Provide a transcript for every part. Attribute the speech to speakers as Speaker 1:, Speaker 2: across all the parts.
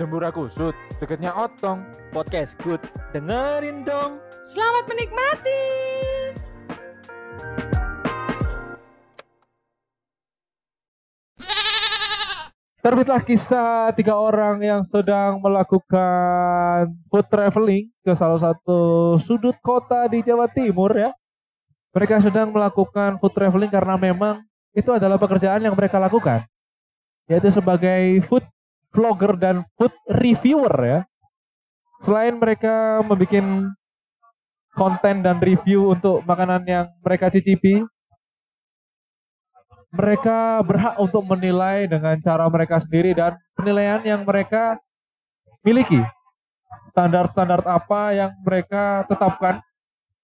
Speaker 1: Dembura kusut, deketnya otong.
Speaker 2: Podcast good. Dengerin dong.
Speaker 3: Selamat menikmati.
Speaker 1: Terbitlah kisah tiga orang yang sedang melakukan food traveling ke salah satu sudut kota di Jawa Timur ya. Mereka sedang melakukan food traveling karena memang itu adalah pekerjaan yang mereka lakukan. Yaitu sebagai food vlogger dan food reviewer ya. Selain mereka membuat konten dan review untuk makanan yang mereka cicipi, mereka berhak untuk menilai dengan cara mereka sendiri dan penilaian yang mereka miliki. Standar-standar apa yang mereka tetapkan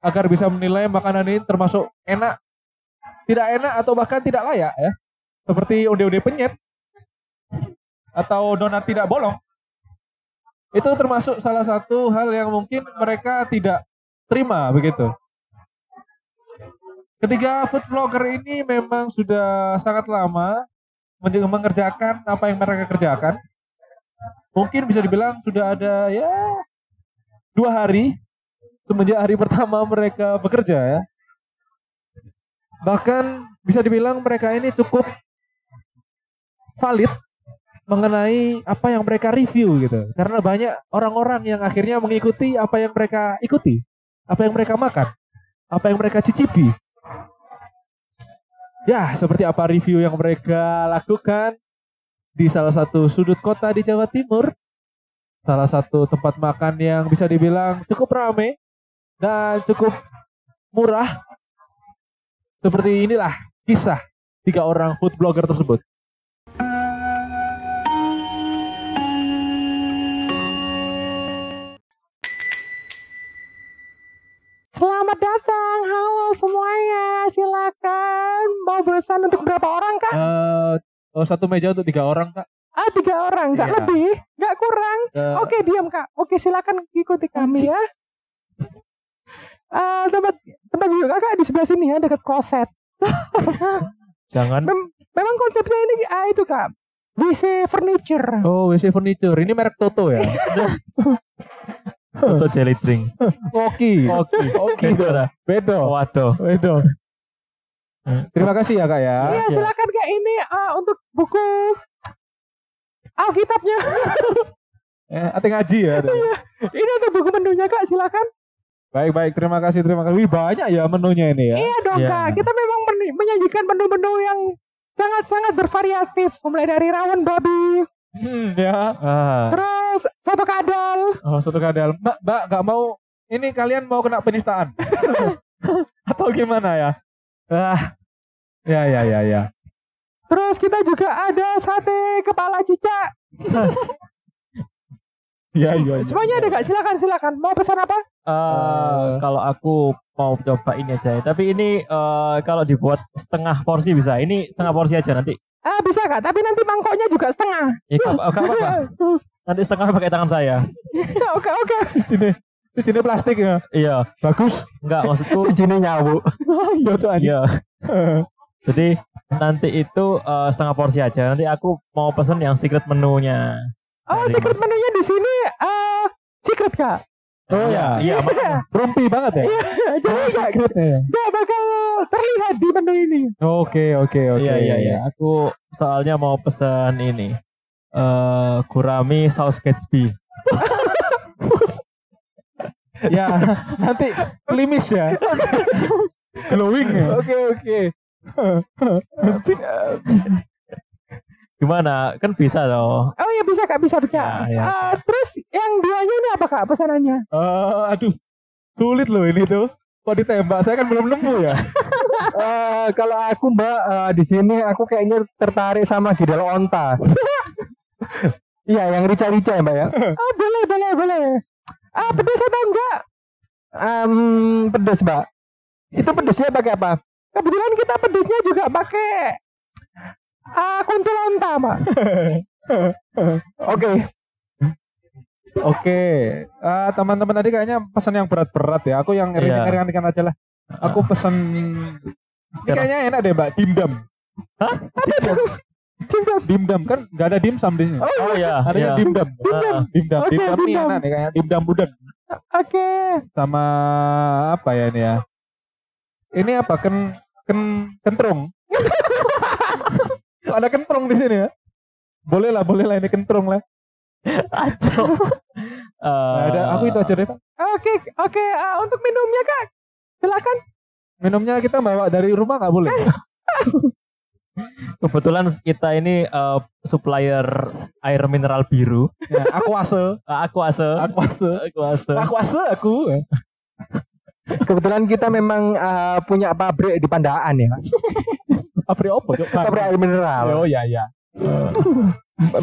Speaker 1: agar bisa menilai makanan ini termasuk enak, tidak enak atau bahkan tidak layak ya. Seperti onde-onde penyet atau donat tidak bolong. Itu termasuk salah satu hal yang mungkin mereka tidak terima begitu. Ketiga food vlogger ini memang sudah sangat lama men- mengerjakan apa yang mereka kerjakan. Mungkin bisa dibilang sudah ada ya dua hari semenjak hari pertama mereka bekerja ya. Bahkan bisa dibilang mereka ini cukup valid mengenai apa yang mereka review gitu. Karena banyak orang-orang yang akhirnya mengikuti apa yang mereka ikuti, apa yang mereka makan, apa yang mereka cicipi. Ya, seperti apa review yang mereka lakukan di salah satu sudut kota di Jawa Timur. Salah satu tempat makan yang bisa dibilang cukup rame dan cukup murah. Seperti inilah kisah tiga orang food blogger tersebut.
Speaker 3: Selamat datang. Halo semuanya. Silakan. Mau pesan untuk berapa orang, Kak?
Speaker 1: Eh, oh, satu meja untuk tiga orang, Kak.
Speaker 3: Ah, tiga orang. Nggak
Speaker 1: Iya.
Speaker 3: lebih. Nggak kurang.
Speaker 1: Eh,
Speaker 3: Oke, diam, Kak. Oke, silakan ikuti kami ya. Ah, tempat tempat duduk kakak di sebelah sini ya, dekat kloset.
Speaker 1: Jangan.
Speaker 3: Mem- memang konsepnya ini ah, itu kak, WC furniture.
Speaker 1: Oh, WC furniture. Ini merek Toto ya.
Speaker 2: Untuk jelly drink.
Speaker 1: Oke.
Speaker 2: Oke.
Speaker 1: Oke.
Speaker 2: Beda.
Speaker 1: Bedo.
Speaker 2: Waduh.
Speaker 1: Bedo. Terima kasih ya, Kak ya.
Speaker 3: Iya, silakan kak ini ah, untuk buku Alkitabnya.
Speaker 1: Eh, ate ngaji ya.
Speaker 3: ini untuk buku menunya kak, silakan.
Speaker 1: Baik, baik. Terima kasih, terima kasih. Wih, banyak ya menunya ini ya.
Speaker 3: Iya dong
Speaker 2: Iya.
Speaker 3: kak, kita memang men- menyajikan menu-menu yang sangat-sangat bervariatif, mulai dari rawon babi,
Speaker 1: Hmm, ya.
Speaker 2: Ah.
Speaker 3: terus soto kadal,
Speaker 1: Oh, satu kadal. Mbak, Mbak, nggak mau ini kalian mau kena penistaan? Atau gimana ya? Ah, ya, ya, ya, ya.
Speaker 3: terus kita juga ada sate kepala cicak.
Speaker 1: Ya, iya, iya.
Speaker 3: Semuanya ada kak, silakan silakan. Mau pesan apa?
Speaker 2: Eh, kalau aku mau coba ini aja ya. Tapi ini eh, kalau dibuat setengah porsi bisa. Ini setengah porsi aja nanti.
Speaker 3: Ah bisa kak, tapi nanti mangkoknya juga setengah.
Speaker 2: Ya, nggak apa- apa-apa. Nanti setengah pakai tangan saya.
Speaker 3: Oke oke.
Speaker 1: Sini, sini plastik ya.
Speaker 2: Iya.
Speaker 1: Bagus.
Speaker 2: Enggak maksudku.
Speaker 1: Sini nyawu. Iya, cok aja.
Speaker 2: Iya. Jadi nanti itu eh, setengah porsi aja. Nanti aku mau pesen yang secret menunya.
Speaker 3: Oh
Speaker 2: Dari
Speaker 3: secret
Speaker 2: mas-
Speaker 3: menunya di sini eh secret kak.
Speaker 1: Oh,
Speaker 2: iya,
Speaker 1: ya.
Speaker 2: iya, makanya.
Speaker 1: Rumpi banget ya.
Speaker 3: Jadi nggak
Speaker 1: Secret ya.
Speaker 3: nggak bakal terlihat di menu ini.
Speaker 1: Oke, oke, oke.
Speaker 2: Iya, iya, iya. Aku soalnya mau pesan ini. Eh gurami saus Gatsby.
Speaker 1: Ya, nanti klimis ya. Glowing ya. Oke, oke.
Speaker 2: Gimana? Kan bisa loh.
Speaker 3: Oh ya bisa kak, bisa bisa.
Speaker 2: Ya, ya.
Speaker 3: Ah, terus yang duanya ini apa kak pesanannya?
Speaker 1: Eh, aduh, sulit loh ini tuh. Kok ditembak? Saya kan belum nemu ya.
Speaker 4: Eh, kalau aku mbak eh, di sini aku kayaknya tertarik sama gidal onta. Iya, yang rica-rica ya mbak ya.
Speaker 3: Oh boleh boleh boleh. Ah pedas atau enggak?
Speaker 4: Em, pedas mbak. Itu pedasnya pakai apa?
Speaker 3: Kebetulan kita pedasnya juga pakai ah kuntul onta pak.
Speaker 4: Oke.
Speaker 1: Oke, Eh, teman-teman tadi kayaknya pesan yang berat-berat ya. Aku yang
Speaker 2: Iya.
Speaker 1: ringan-ringan aja lah. Aku pesen ini kayaknya enak deh, Mbak. Dimdam.
Speaker 2: Hah?
Speaker 3: Dimdam.
Speaker 1: Dimdam kan nggak ada dimsum di sini.
Speaker 2: Oh iya.
Speaker 1: Adanya
Speaker 2: iya.
Speaker 1: dimdam.
Speaker 2: Ah,
Speaker 1: Dimdam.
Speaker 3: Oke,
Speaker 1: Dimdam nih
Speaker 3: dimdam.
Speaker 1: enak nih kayak dimdam budak.
Speaker 3: Oke.
Speaker 1: Sama apa ya ini ya? Ini apa? Ken ken kentrung. ada kentrung di sini ya? Boleh lah, boleh lah ini kentrung lah.
Speaker 2: Acok.
Speaker 1: Nah, ada aku itu aja deh, Pak.
Speaker 3: Oke, oke. ah, untuk minumnya kak, silakan.
Speaker 1: Minumnya kita bawa dari rumah nggak boleh?
Speaker 2: Kebetulan kita ini eh, supplier air mineral biru.
Speaker 1: ya, aquase,
Speaker 2: Ah, Aquase.
Speaker 1: aquase,
Speaker 2: Aquase.
Speaker 1: aquase aku.
Speaker 4: Kebetulan kita memang eh, punya pabrik di Pandaan ya.
Speaker 1: Apri opo, Cok?
Speaker 4: Pabrik air mineral.
Speaker 1: Oh iya iya.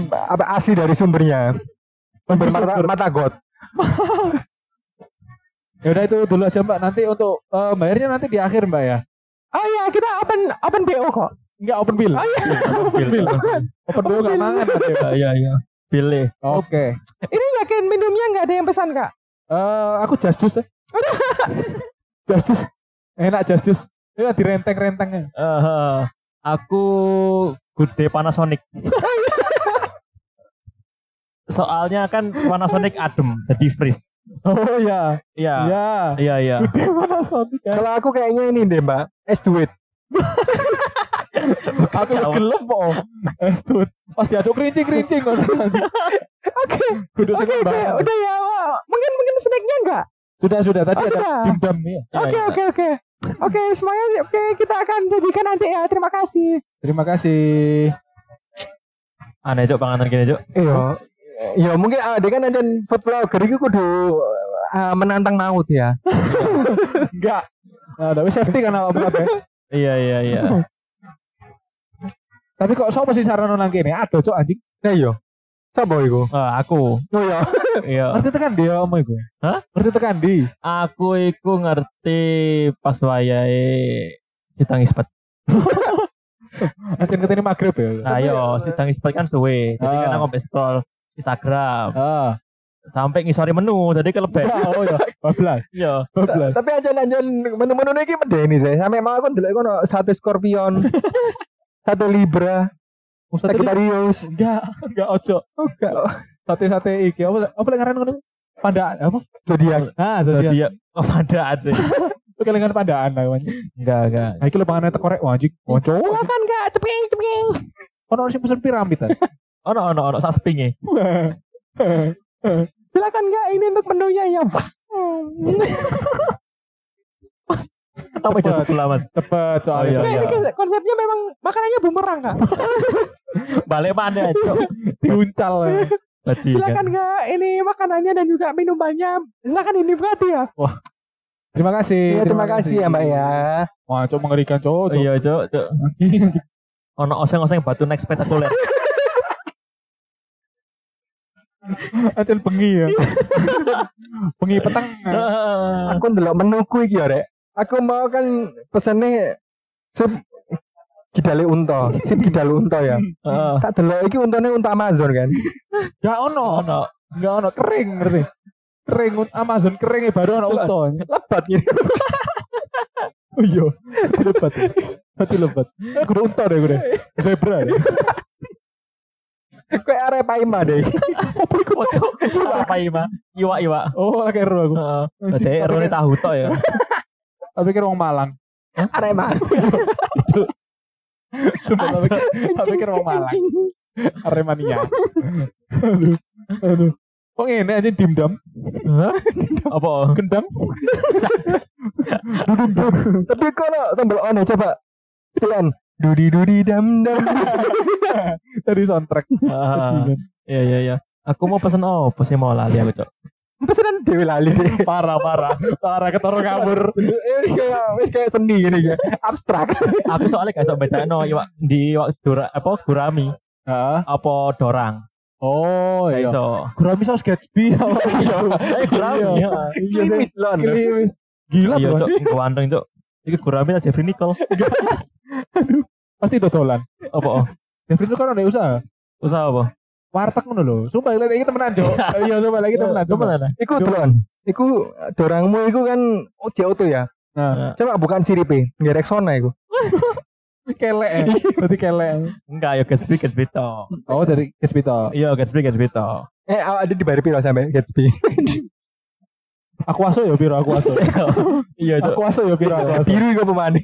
Speaker 4: Apa asli dari sumbernya? Sumber mata, mata got.
Speaker 1: Ya udah itu dulu aja Mbak. Nanti untuk eh, bayarnya nanti di akhir Mbak ya.
Speaker 3: Oh iya, kita open open BO kok.
Speaker 1: Enggak open bill.
Speaker 3: Oh iya.
Speaker 2: Bil.
Speaker 1: Open bill nggak mangan ada ya, Mbak.
Speaker 2: Iya iya. Pilih.
Speaker 1: Oke.
Speaker 3: Ini yakin minumnya nggak ada yang pesan kak?
Speaker 1: Eh, aku just juice ya. just juice. Enak just juice. Ini di renteng-rentengnya.
Speaker 2: Eh, aku Gude Panasonic. Soalnya kan Panasonic adem, jadi freeze.
Speaker 1: Oh iya.
Speaker 2: Iya.
Speaker 1: Iya.
Speaker 2: Iya iya.
Speaker 1: Gede mana Sonic ya.
Speaker 4: Kalau aku kayaknya ini deh mbak, es duit.
Speaker 1: Aku gelem kok. Eh, tuh. Pas diaduk kerincing-kerincing kok.
Speaker 3: Oke,
Speaker 1: Kudu
Speaker 3: oke. Udah ya, Wak. mungkin mungkin snacknya nggak?
Speaker 1: Sudah, sudah. Tadi
Speaker 3: Oh,
Speaker 1: ada nih.
Speaker 2: Iya,
Speaker 3: Oke,
Speaker 2: iya.
Speaker 3: oke, oke. Oke, semuanya oke kita akan janjikan nanti ya. Terima kasih.
Speaker 1: Terima kasih.
Speaker 2: Aneh cok panganan gini cok.
Speaker 4: Iya. Iya mungkin ada kan ada food vlogger itu kudu eh, menantang maut ya.
Speaker 1: Enggak. Nah, tapi safety kan awak kabeh.
Speaker 2: Iya iya iya.
Speaker 1: Tapi kok sapa sih saran nang kene? Ada cok anjing.
Speaker 4: Nah iya. Sapa iku?
Speaker 2: Wah, aku.
Speaker 4: Oh iya.
Speaker 2: Iya.
Speaker 1: Ngerti tekan dia omong iku.
Speaker 2: Hah?
Speaker 1: Ngerti tekan di.
Speaker 2: Aku iku ngerti pas wayahe Sitang Ispat.
Speaker 1: Anjing ketene magrib ya.
Speaker 2: Ayo, Sitang Ispat kan suwe. Jadi
Speaker 1: Ah.
Speaker 2: kan aku sampai scroll Instagram
Speaker 1: Ah.
Speaker 2: sampai ngisori menu, jadi kelebek.
Speaker 1: Oh ya, 12.
Speaker 2: Iya.
Speaker 1: 12.
Speaker 4: Tapi aja lanjut menu-menu iki medeni sih. Sampai mau aku ndelok kono sate scorpion. sate libra,
Speaker 1: Ustaz
Speaker 4: Sagittarius.
Speaker 1: enggak, enggak ojo.
Speaker 4: Enggak.
Speaker 1: Sate-sate iki apa apa lek ngaran ngono? Pandaan apa?
Speaker 4: Zodiak.
Speaker 1: Ah,
Speaker 2: ya oh, pada aja.
Speaker 1: itu kelingan pandaan lah.
Speaker 2: Enggak, enggak.
Speaker 1: Nah, iki panganan tekorek wah anjing. Konco.
Speaker 3: Silakan kak, ceping ceping.
Speaker 1: Ono sing pesen piramid kan.
Speaker 2: Ono ono ono sak sepinge.
Speaker 3: Silakan kak, ini untuk menunya ya. Hmm.
Speaker 2: Apa itu
Speaker 1: Cepet.
Speaker 2: sekolah Mas?
Speaker 1: Cepet soalnya.
Speaker 2: Oh,
Speaker 3: Nah,
Speaker 2: iya.
Speaker 3: ini konsep- konsepnya memang makanannya bumerang kak.
Speaker 2: Balik mana cok?
Speaker 1: Diuncal. ya.
Speaker 3: Silakan kak, ini makanannya dan juga minumannya. Silakan ini berarti ya.
Speaker 1: Terima kasih.
Speaker 4: Iya, terima kasih ya Mbak ya.
Speaker 1: Wah, cok mengerikan cok. cok.
Speaker 2: Iya cok, cok. Ono oseng-oseng batu next spektakuler.
Speaker 1: Anjing bengi ya. bengi petang.
Speaker 4: Aku ndelok menuku iki ya, Rek. Aku mau kan pesennya sup gidale unta, sip gidale unta ya.
Speaker 2: Heeh.
Speaker 4: Tak delok iki untane unta Amazon kan.
Speaker 1: Gak ono.
Speaker 2: Ono.
Speaker 1: Gak ono kering ngerti. Kering Amazon kering baru ono unta.
Speaker 4: Lebat gini.
Speaker 1: Oh iya, lebat. Hati lebat. Kudu unta deh gue. Zebra. ya.
Speaker 4: Kayak arep paima deh.
Speaker 1: Apa iku cok?
Speaker 2: Apa ima? Iwa iwa.
Speaker 1: Oh, lagi ero aku.
Speaker 2: Heeh. Roni
Speaker 1: kan-
Speaker 2: tahu tok ya.
Speaker 1: Tapi kira wong Malang.
Speaker 4: Arema.
Speaker 1: Sumpah, tapi tapi kira wong Malang. Aremania. Aduh. Aduh. Kok ngene aja dimdam,
Speaker 2: Hah? Apa?
Speaker 1: gendam.
Speaker 4: Tapi kalau tombol on ya coba. Pilihan. Dudi dudi dam dam.
Speaker 1: Dari soundtrack.
Speaker 2: Ah. Iya iya iya. Aku mau pesen oh, sih mau lali aku cok.
Speaker 4: Pesanan Dewi Lali.
Speaker 1: Parah, parah. Parah ketoro kabur.
Speaker 4: Eh, kayak wis kayak seni ini ya. Abstrak.
Speaker 2: Aku soalnya gak iso bedano iwak di dura apa gurami
Speaker 1: Heeh.
Speaker 2: apa dorang.
Speaker 1: Oh, iya.
Speaker 2: iso.
Speaker 1: Gurami saus Gatsby.
Speaker 2: Iya, eh gurami.
Speaker 1: Iya.
Speaker 2: Iya.
Speaker 1: Iya,
Speaker 4: Klimis lon.
Speaker 1: Klimis. Gila,
Speaker 2: Iya cok, ganteng cok. Iki gurami lah Jeffrey Nicole.
Speaker 1: Pasti dodolan.
Speaker 2: Apa? oh?
Speaker 1: Jeffrey itu kan ada usaha.
Speaker 2: Usaha apa?
Speaker 1: Warteg ngono lho. Sumpah lihat iki temenan, Cok. Iya, sumpah lagi temenan.
Speaker 2: Coba
Speaker 1: Sumpah.
Speaker 2: mana?
Speaker 4: Iku telon. Iku dorangmu iku kan ojo oto ya.
Speaker 1: Nah,
Speaker 4: Coba bukan siripe, ngerek sona iku.
Speaker 1: kelek ya. Berarti kelek.
Speaker 2: Enggak, ya Gatsby Gatsby to.
Speaker 1: Oh dari Gatsby
Speaker 2: Iya, Gatsby Gatsby to.
Speaker 4: Eh ada di bayar piro sampe Gatsby?
Speaker 1: Aku aso ya piro aku aso.
Speaker 2: Iya, Cuk.
Speaker 1: Aku aso ya piro aku aso.
Speaker 4: Biru iku pemane.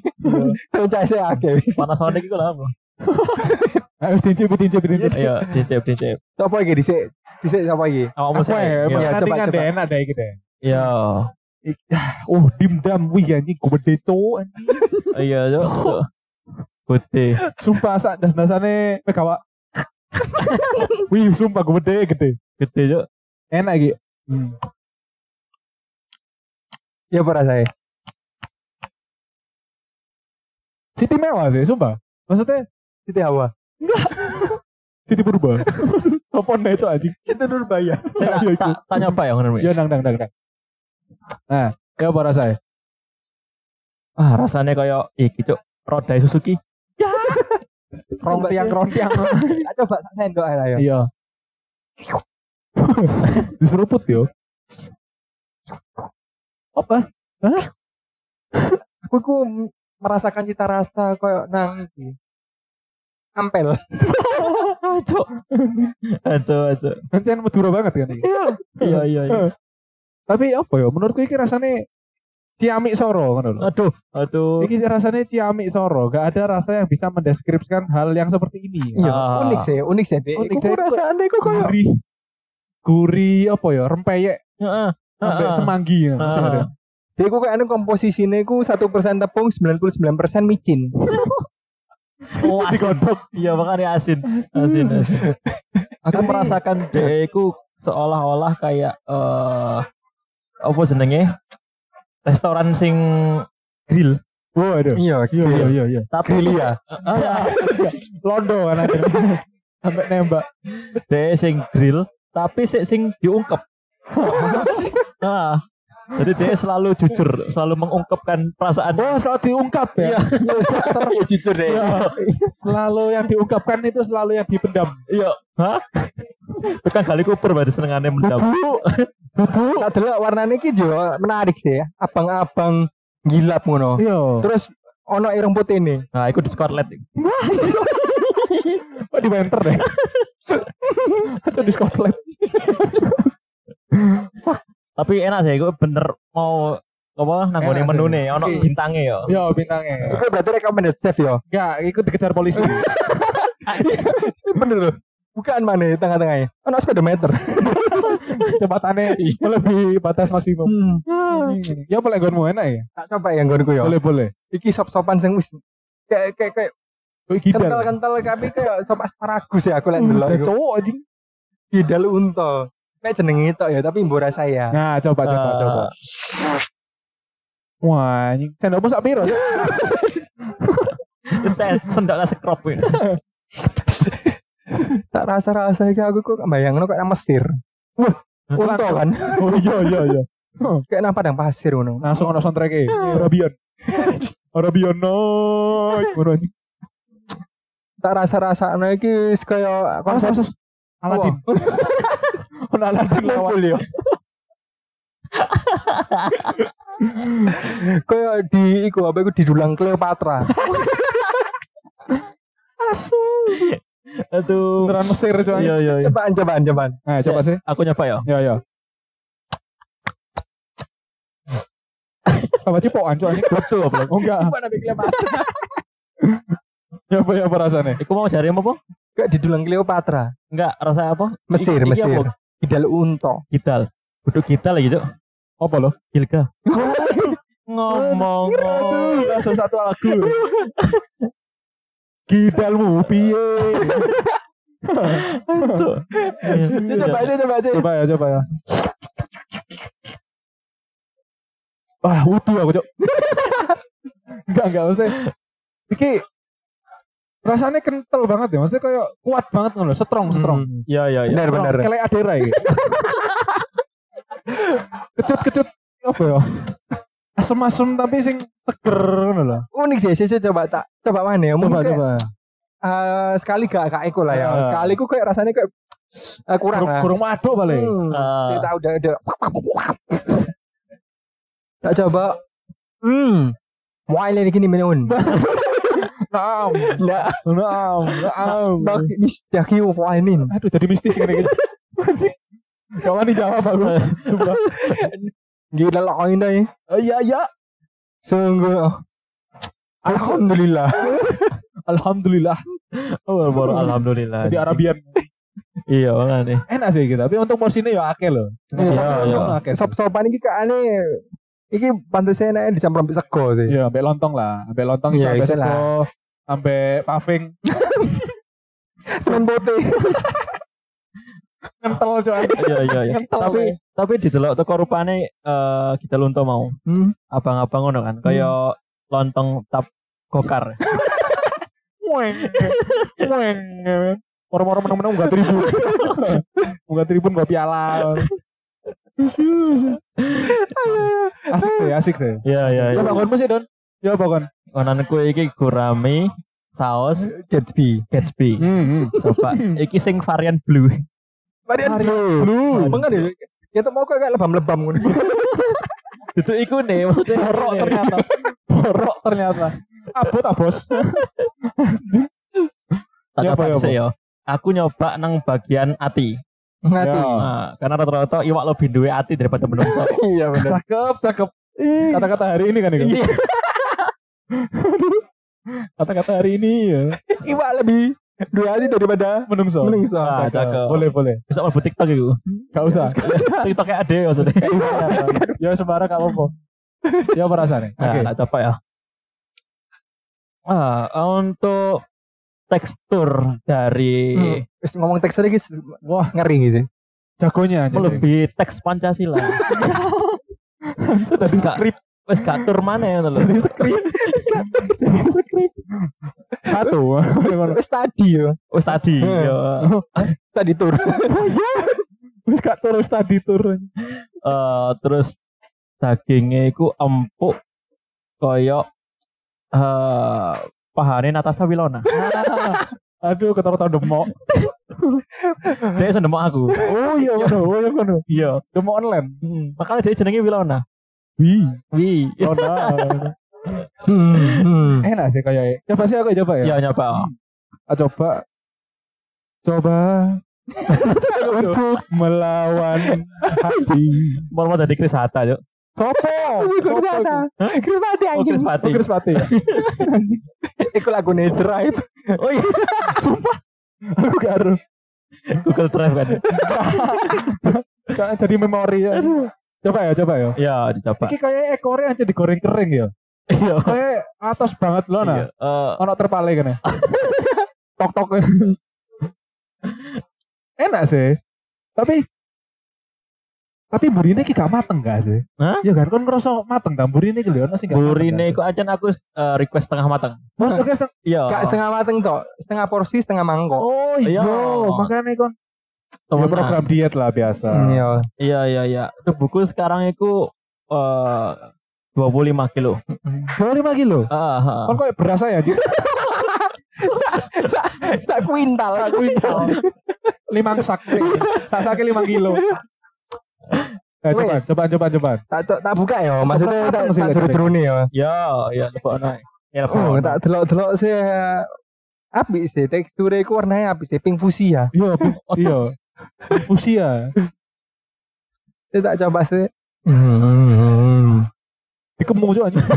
Speaker 4: Franchise akeh.
Speaker 2: Panasonic iku lho apa?
Speaker 1: Ayo dincip dincip dincip.
Speaker 2: Iya, dicep dicep.
Speaker 4: Apa iki dhisik? Dhisik sapa iki?
Speaker 2: Awakmu sih.
Speaker 1: ya,
Speaker 2: Iya.
Speaker 4: Iya,
Speaker 1: nanti
Speaker 4: coba,
Speaker 1: kan
Speaker 4: coba.
Speaker 1: deh enak deh gitu.
Speaker 2: Iya.
Speaker 1: Oh dimdam wih anjing gede cowok anjing.
Speaker 2: Iya. Cuk. Putih.
Speaker 1: Sumpah sak das-dasane pegawa. Wih sumpah gede gede.
Speaker 2: Gede, Cuk.
Speaker 1: Enak iki. Hmm.
Speaker 4: Ya apa rasanya?
Speaker 1: Siti mewah sih sumpah. Maksudnya
Speaker 4: Siti Hawa.
Speaker 1: Siti Purba. Apa nih cok anjing?
Speaker 4: Kita Nurbaya.
Speaker 2: Saya
Speaker 1: Iya,
Speaker 2: tak tak nyoba ya ngono.
Speaker 1: Ya nang nang nang nang. Nah, ya apa rasanya?
Speaker 2: Ah, rasanya kayak iki, Cuk. Roda Suzuki.
Speaker 1: Rontiang rontiang.
Speaker 4: Tak coba sak sendok ae ya.
Speaker 1: Iya. Diseruput yo. Apa?
Speaker 4: Aku ku merasakan cita rasa koyo nang iki. Ampel.
Speaker 2: Cuk. Aco, aco.
Speaker 1: Kan Madura banget kan ini.
Speaker 2: Iya, iya, iya.
Speaker 1: Tapi apa ya? Menurutku iki rasanya ciamik soro ngono lho.
Speaker 2: Aduh, aduh.
Speaker 1: Iki rasanya ciamik soro, gak ada rasa yang bisa mendeskripsikan hal yang seperti ini.
Speaker 4: Iya,
Speaker 2: Ah.
Speaker 4: unik sih, unik sih. Dek.
Speaker 1: Unik sih.
Speaker 4: rasane iku koyo
Speaker 1: Gurih, gurih apa ya? Rempeyek
Speaker 2: Heeh.
Speaker 1: sampai semanggi. ya.
Speaker 2: Heeh.
Speaker 4: Dia ku kayak komposisinya ku satu persen tepung, 99% micin.
Speaker 2: Oh, asin. Iya, makanya asin. Asin, asin. Aku
Speaker 1: Tapi-
Speaker 2: merasakan itu seolah-olah kayak eh apa jenenge? Restoran sing grill.
Speaker 1: Oh, aduh.
Speaker 4: Iya,
Speaker 1: Iya, iya, iya, iya.
Speaker 2: Tapi
Speaker 4: Grill ya.
Speaker 2: Ah,
Speaker 1: Londo kan ada. Sampai nembak.
Speaker 2: dia sing grill, tapi sik sing diungkep. nah, jadi dia selalu jujur, selalu mengungkapkan perasaan.
Speaker 1: Oh, selalu diungkap ya.
Speaker 2: Iya,
Speaker 4: Ya jujur deh.
Speaker 1: Iya. Selalu yang diungkapkan itu selalu yang dipendam.
Speaker 2: iya. Hah? Itu kan kali kuper berarti senengannya mendam.
Speaker 4: Dudu. Dudu. Tak delok warnane iki juga menarik sih ya. Abang-abang gilap ngono.
Speaker 1: Iya.
Speaker 4: Terus ono ireng putih nih.
Speaker 2: Nah, itu di Scarlet.
Speaker 1: Oh, di Winter deh. Atau di Scotland.
Speaker 2: Tapi enak sih, gue bener mau apa nanggone
Speaker 1: sih.
Speaker 2: menu nih, ono bintangnya ya.
Speaker 1: Iya, bintangnya.
Speaker 4: Itu berarti recommended chef ya.
Speaker 1: Enggak, ikut dikejar polisi.
Speaker 4: Ini bener loh. Bukan mana ya tengah-tengahnya. Ono speedometer.
Speaker 1: Kecepatannya melebihi batas maksimum.
Speaker 4: Hmm.
Speaker 1: Ya boleh gonmu enak ya?
Speaker 4: Tak coba yang gonku ya.
Speaker 1: Boleh, boleh.
Speaker 4: Iki sop-sopan sing wis kayak kayak kayak kental-kental tapi kayak sop asparagus ya aku lihat dulu.
Speaker 1: Udah cowok anjing.
Speaker 4: Gidal unta. Nek jenenge itu ya, tapi mbok rasa ya.
Speaker 1: Nah, coba coba
Speaker 2: Eh,
Speaker 1: coba. Wah, anjing. Sendokmu sak piro?
Speaker 2: Sen sendoknya sekrop ini.
Speaker 4: Tak rasa-rasa iki aku kok bayangno kok nang Mesir. Unta kan.
Speaker 1: Oh iya iya iya.
Speaker 4: Kayak nang padang pasir ngono.
Speaker 1: Langsung ono soundtrack-e. Arabian. Arabian no. Ngono anjing.
Speaker 4: Tak rasa-rasa iki wis kaya konsep.
Speaker 1: Aladin. Ono Aladin lewat.
Speaker 4: Ya. Kaya di iku apa iku didulang Cleopatra.
Speaker 1: Asu.
Speaker 2: Aduh.
Speaker 1: Beneran Mesir coy.
Speaker 2: Iya iya iya.
Speaker 4: Cobaan cobaan cobaan.
Speaker 1: Nah, coba sih.
Speaker 2: Aku nyoba ya.
Speaker 1: Ya ya. Apa cipokan coy anjing?
Speaker 2: Betul apa?
Speaker 1: Oh enggak.
Speaker 4: Coba nabi Cleopatra.
Speaker 1: Ya apa ya apa rasanya?
Speaker 2: Iku mau cari apa?
Speaker 4: Kayak didulang Cleopatra.
Speaker 2: Enggak, rasa apa?
Speaker 4: Mesir, Mesir. Gidal unta.
Speaker 2: Gidal. Kudu gidal lagi, Cuk.
Speaker 1: Apa lo?
Speaker 2: Gilga. Ngomong.
Speaker 1: Langsung satu lagu. Gidalmu piye?
Speaker 4: Ya, coba aja coba aja.
Speaker 1: Coba ya, coba ya. Wah, wudu aku, Cok. enggak, enggak, maksudnya iki rasanya kental banget ya, maksudnya kayak kuat banget ngono, strong, strong.
Speaker 4: Hmm.
Speaker 2: Iya iya iya.
Speaker 4: Benar benar.
Speaker 1: Kayak adera iki. Kecut-kecut apa ya? Asem-asem tapi sing seger ngono lho.
Speaker 4: Unik sih, sih coba tak coba mana ya?
Speaker 1: Coba
Speaker 4: kayak,
Speaker 1: coba.
Speaker 4: eh, sekali gak gak iku lah ya.
Speaker 1: Ah.
Speaker 4: Sekali ku kayak rasanya kayak eh, kurang
Speaker 1: Kurung,
Speaker 4: lah.
Speaker 1: kurung maduk paling.
Speaker 4: Hmm.
Speaker 2: Ah.
Speaker 4: Kita udah udah. Tak coba. Hmm. Wah ini gini minun.
Speaker 1: Naam. Naam. Naam.
Speaker 4: Bak misdaki wainin.
Speaker 1: Aduh jadi mistis ini. Anjing. Gak wani jawab aku. Sumpah.
Speaker 4: Gila lah koin deh.
Speaker 1: Iya iya.
Speaker 4: Sungguh. Alhamdulillah.
Speaker 1: Alhamdulillah.
Speaker 2: Oh, baru alhamdulillah.
Speaker 1: Jadi Arabian.
Speaker 2: Iya, makanya.
Speaker 1: Enak sih gitu. Tapi untuk porsinya ya akeh loh.
Speaker 2: Iya, iya.
Speaker 1: Akeh.
Speaker 4: Sop-sopan iki kane iki pantasnya enaknya dicampur ambek sego sih.
Speaker 1: Iya, ambek lontong lah. Ambek lontong
Speaker 4: Iya,
Speaker 1: iso ambek
Speaker 4: iso lah.
Speaker 1: sego, ambek paving.
Speaker 4: Semen putih.
Speaker 1: Kental cuy.
Speaker 2: Iya, iya, iya. Tapi tapi di delok teko rupane eh kita lunto mau.
Speaker 4: Hmm.
Speaker 2: Abang-abang ngono kan. Kaya lontong tap gokar.
Speaker 1: Weng. Weng. Orang-orang menang-menang enggak tribun. Enggak tribun enggak piala. asik sih, asik sih.
Speaker 2: Iya, iya,
Speaker 1: Ya
Speaker 2: iya.
Speaker 1: bangun sih, Don. Ya bangun.
Speaker 2: Konanku iki gurame saus
Speaker 4: Gatsby.
Speaker 2: Gatsby.
Speaker 1: Hmm.
Speaker 2: Coba iki sing varian blue.
Speaker 4: Varian blue.
Speaker 1: Blue.
Speaker 4: Mengen ya. Ya tuh mau kayak lebam-lebam ngono.
Speaker 2: Itu iku nih maksudnya
Speaker 1: Borok ternyata. Borok ternyata. Abot abos.
Speaker 2: Tak
Speaker 1: Ya, apa,
Speaker 2: coba
Speaker 1: ya,
Speaker 2: sih ya. Aku nyoba nang bagian ati.
Speaker 4: Ngati.
Speaker 1: Ya.
Speaker 2: Nah, karena rata-rata iwak lebih duwe ati daripada menungso.
Speaker 4: Iya benar.
Speaker 1: Cakep, cakep. Kata-kata hari ini kan itu.
Speaker 2: Iya.
Speaker 1: Kata-kata hari ini ya.
Speaker 4: Iwak lebih dua hati daripada
Speaker 1: Menungso.
Speaker 4: menungso.
Speaker 2: Ah, cakep.
Speaker 1: Boleh, boleh.
Speaker 2: Bisa mlebu TikTok iku.
Speaker 1: Gak usah.
Speaker 2: TikToknya ade maksudnya.
Speaker 1: ya sembarang gak apa-apa. Ya perasaan nih. Oke.
Speaker 2: Nah, tak coba ya. Ah, untuk tekstur dari
Speaker 4: Hmm. Ngomong teks lagi
Speaker 1: Wah,
Speaker 4: ngeri gitu.
Speaker 1: jagonya
Speaker 2: lebih teks Pancasila.
Speaker 1: Sudah di skrip.
Speaker 2: Wes gak tur mana ya lho.
Speaker 1: Jadi skrip. Jadi skrip. Satu.
Speaker 4: Wis tadi yo.
Speaker 2: Wes tadi ya.
Speaker 4: Tadi tur.
Speaker 1: Wis gak terus tadi tur.
Speaker 2: Eh, terus dagingnya iku empuk koyo eh pahane Natasha Wilona.
Speaker 1: Aduh, ketara tau demok.
Speaker 2: Dia sendemok aku.
Speaker 1: Oh iya, kono. Oh iya, kono.
Speaker 2: Iya.
Speaker 1: Demok online.
Speaker 2: Hmm, makanya dia jenenge Wilona.
Speaker 1: Wih.
Speaker 2: Wi.
Speaker 1: Lona.
Speaker 4: Hmm. hmm.
Speaker 1: Enak sih kayak. Coba sih aku coba ya.
Speaker 2: Iya nyoba.
Speaker 1: Ah, coba. Coba. untuk melawan hati.
Speaker 2: Mau mau dari Chris Hatta, Cuk.
Speaker 1: Sopo? Sopo iku?
Speaker 4: Chris Pati
Speaker 2: Oh,
Speaker 4: anjing.
Speaker 2: Chris Pati.
Speaker 1: Oh, Chris Pati? Anjing.
Speaker 4: Iku lagu Drive.
Speaker 2: Oh iya,
Speaker 1: Aku garu.
Speaker 2: Google Drive kan.
Speaker 1: Jangan jadi memori ya. Coba ya, coba ya.
Speaker 2: Iya, dicoba.
Speaker 1: Iki kayak ekornya aja digoreng kering ya.
Speaker 2: Iya.
Speaker 1: Kayak atas banget loh
Speaker 2: Iya.
Speaker 1: nah.
Speaker 2: Eh,
Speaker 1: Ono terpale kan ya. tok tok. Enak sih. Tapi tapi burine iki gak mateng gak sih?
Speaker 2: Hah?
Speaker 1: Ya kan kon ngerasa mateng ta burine iki lho ono sing gak mateng
Speaker 2: burine iku aja aku eh, request setengah matang.
Speaker 1: sih? Mas, oke, seteng-
Speaker 2: Iya.
Speaker 4: Gak setengah mateng tok, setengah porsi, setengah mangkok.
Speaker 1: Oh iya,
Speaker 2: Iya.
Speaker 1: makanya kon ya,
Speaker 2: Temenan.
Speaker 1: program diet lah biasa.
Speaker 4: Iya.
Speaker 2: Iya iya iya. Itu buku sekarang itu eh 25 kilo.
Speaker 1: 25 kilo.
Speaker 2: Ah, ah.
Speaker 1: Kon kok berasa ya, Cik?
Speaker 4: Sak kuintal.
Speaker 1: Sak kuintal. Limang sak. Sak sak 5 kilo. Eh, coba, coba, coba, coba.
Speaker 4: Tak tak tak buka ya, maksudnya tak tak
Speaker 1: Lek,
Speaker 4: jeru-jerune ya.
Speaker 2: Ya, ya lebokno. Ya
Speaker 4: Oh, tak delok-delok sih api sih teksturnya iku warnanya api sih pink fuchsia.
Speaker 1: Iya, Bu. iya. Fusia.
Speaker 4: Saya tak coba sih. Hmm.
Speaker 1: Dikemung anjing.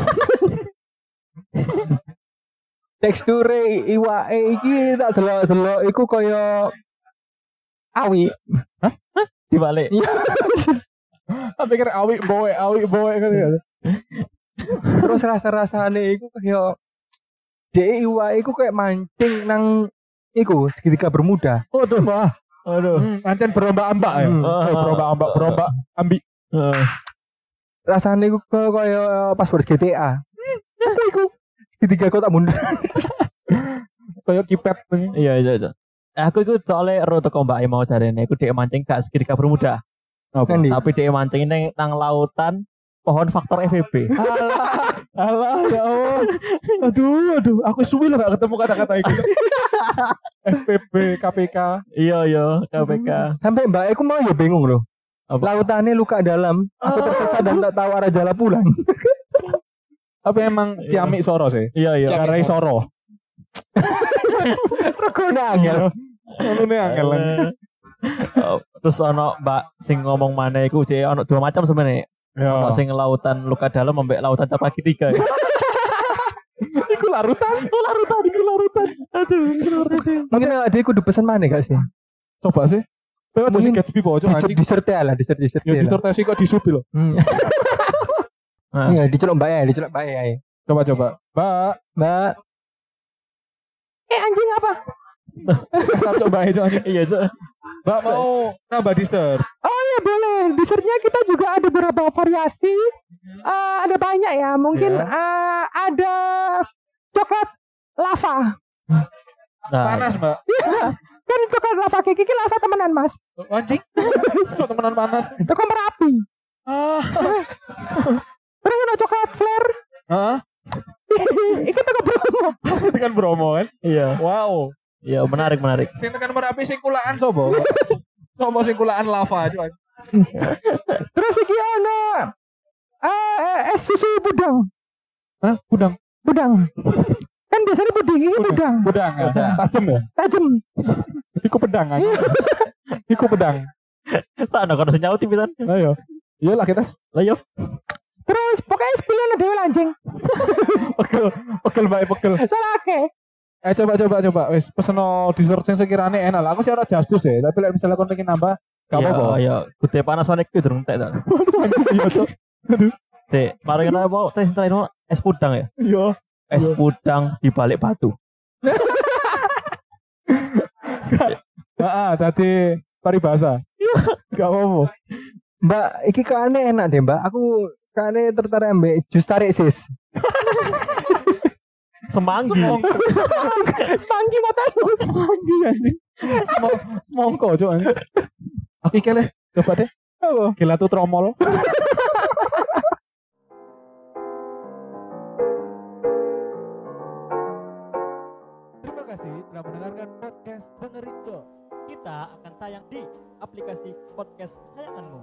Speaker 4: Teksturnya iwake iki tak delok-delok iku kaya awi.
Speaker 2: Dibalik.
Speaker 1: Tak pikir awik bowe, awik bowe kan ya.
Speaker 4: Terus rasa-rasane iku kaya Dek iwake iku kayak mancing nang iku segitiga bermuda.
Speaker 1: Waduh, wah.
Speaker 2: Aduh.
Speaker 1: Hmm, Ancen berombak-ambak ya.
Speaker 4: Hmm.
Speaker 1: Eh, berombak-ambak, berombak ambi.
Speaker 2: Eh,
Speaker 4: Rasane iku kaya, password GTA. Apa iku? Segitiga kota mundur.
Speaker 1: Kayak kipet.
Speaker 2: Iya iya iya. Eh, Aku itu soalnya ro teko Mbak mau jarene aku dhek mancing gak segitiga bermuda.
Speaker 1: Apa?
Speaker 4: Ngendi?
Speaker 2: Tapi dhek mancing nang nang lautan pohon faktor FVB.
Speaker 1: Alah, alah ya Allah. Aduh, aduh, aku suwi lah gak ketemu kata-kata itu. FPP, KPK.
Speaker 2: iya iya KPK.
Speaker 4: Sampai mbak aku mau ya bingung loh.
Speaker 2: Apa?
Speaker 4: Lautannya luka dalam. Aku tersesat dan tak tahu arah jalan pulang.
Speaker 1: Tapi emang
Speaker 2: Iya.
Speaker 1: ciamik soro sih.
Speaker 2: Iya iya.
Speaker 1: Ciarai soro.
Speaker 4: Regone angel.
Speaker 1: Ngono ne angel lan.
Speaker 2: Eh, Terus ono Mbak sing ngomong mana iku cek ono dua macam sebenarnya.
Speaker 1: Ya.
Speaker 2: Ono sing lautan luka dalam ambek lautan cap kaki tiga. ya.
Speaker 1: Iku larutan.
Speaker 2: Oh larutan, iku larutan. Aduh, iku larutan.
Speaker 4: Mungkin dia kudu pesen mana gak sih?
Speaker 1: Coba sih. Kowe aja sing Gatsby pojok anjing.
Speaker 4: dessert ya lah, dessert dessert.
Speaker 1: Ya disertasi kok disupi loh.
Speaker 4: Hmm.
Speaker 2: Nah.
Speaker 4: Iya, diceluk mbak ya, diceluk mbak ya.
Speaker 1: Coba coba. Mbak,
Speaker 4: Mbak,
Speaker 3: Eh anjing apa?
Speaker 1: kasar coba aja anjing.
Speaker 2: Iya, Cok.
Speaker 1: Mbak mau nambah dessert.
Speaker 3: Oh iya boleh. Dessertnya kita juga ada beberapa variasi. Eh, ada banyak ya. Mungkin
Speaker 1: Ya.
Speaker 3: eh, ada coklat lava.
Speaker 2: Nah,
Speaker 1: Panas, Mbak.
Speaker 3: Kan coklat lava kayak Kiki lava temenan mas.
Speaker 1: Anjing. Cok temenan panas.
Speaker 3: Itu kan merapi.
Speaker 1: Ah.
Speaker 3: Terus ada coklat flare.
Speaker 1: Hah?
Speaker 3: Iki toko promo.
Speaker 1: Pasti tekan Bromo kan?
Speaker 2: Iya,
Speaker 1: Wow.
Speaker 2: iya menarik menarik.
Speaker 1: Sing tekan Merapi sing kulaan sobo. Sobo sing kulaan lava aja.
Speaker 3: Terus iki ada eh, es susu budang.
Speaker 1: Hah? Budang.
Speaker 3: Budang. Kan biasanya puding ini budang.
Speaker 1: Budang. ya?
Speaker 2: Budang.
Speaker 1: Tajem ya?
Speaker 3: Tajem.
Speaker 1: Iku pedang aja. Iku pedang.
Speaker 2: Sana kalau nyauti pisan.
Speaker 1: Ayo. Iya lah kita
Speaker 2: Lah yo.
Speaker 3: Terus pokoknya sepilihan dewe anjing.
Speaker 1: pegel, pegel bae pegel.
Speaker 3: Salah ke.
Speaker 1: Eh coba coba coba wis peseno dessert sing sekirane enak lah. Aku sih ora justice ya, tapi lek misalnya kon pengen nambah gak
Speaker 2: Iya,
Speaker 1: apa-apa.
Speaker 2: Iya, gede panas iki durung entek ta.
Speaker 1: Iya.
Speaker 2: Sik, mari kita mau tes terakhir mau es pudang ya.
Speaker 1: Iya.
Speaker 2: Es
Speaker 1: Iya.
Speaker 2: pudang di balik batu.
Speaker 1: Heeh, tadi paribasa. Gak apa-apa.
Speaker 4: Mbak, iki kane enak deh Mbak. Aku kane tertarik ambek jus tarik sis.
Speaker 2: Semanggi.
Speaker 3: Semanggi matamu.
Speaker 1: Semanggi anjing. Cok anjing. Oke kele, coba deh. Apa? Gila tuh tromol. Terima kasih telah mendengarkan podcast Dengerin Dong.
Speaker 2: Kita akan tayang di aplikasi podcast kesayanganmu.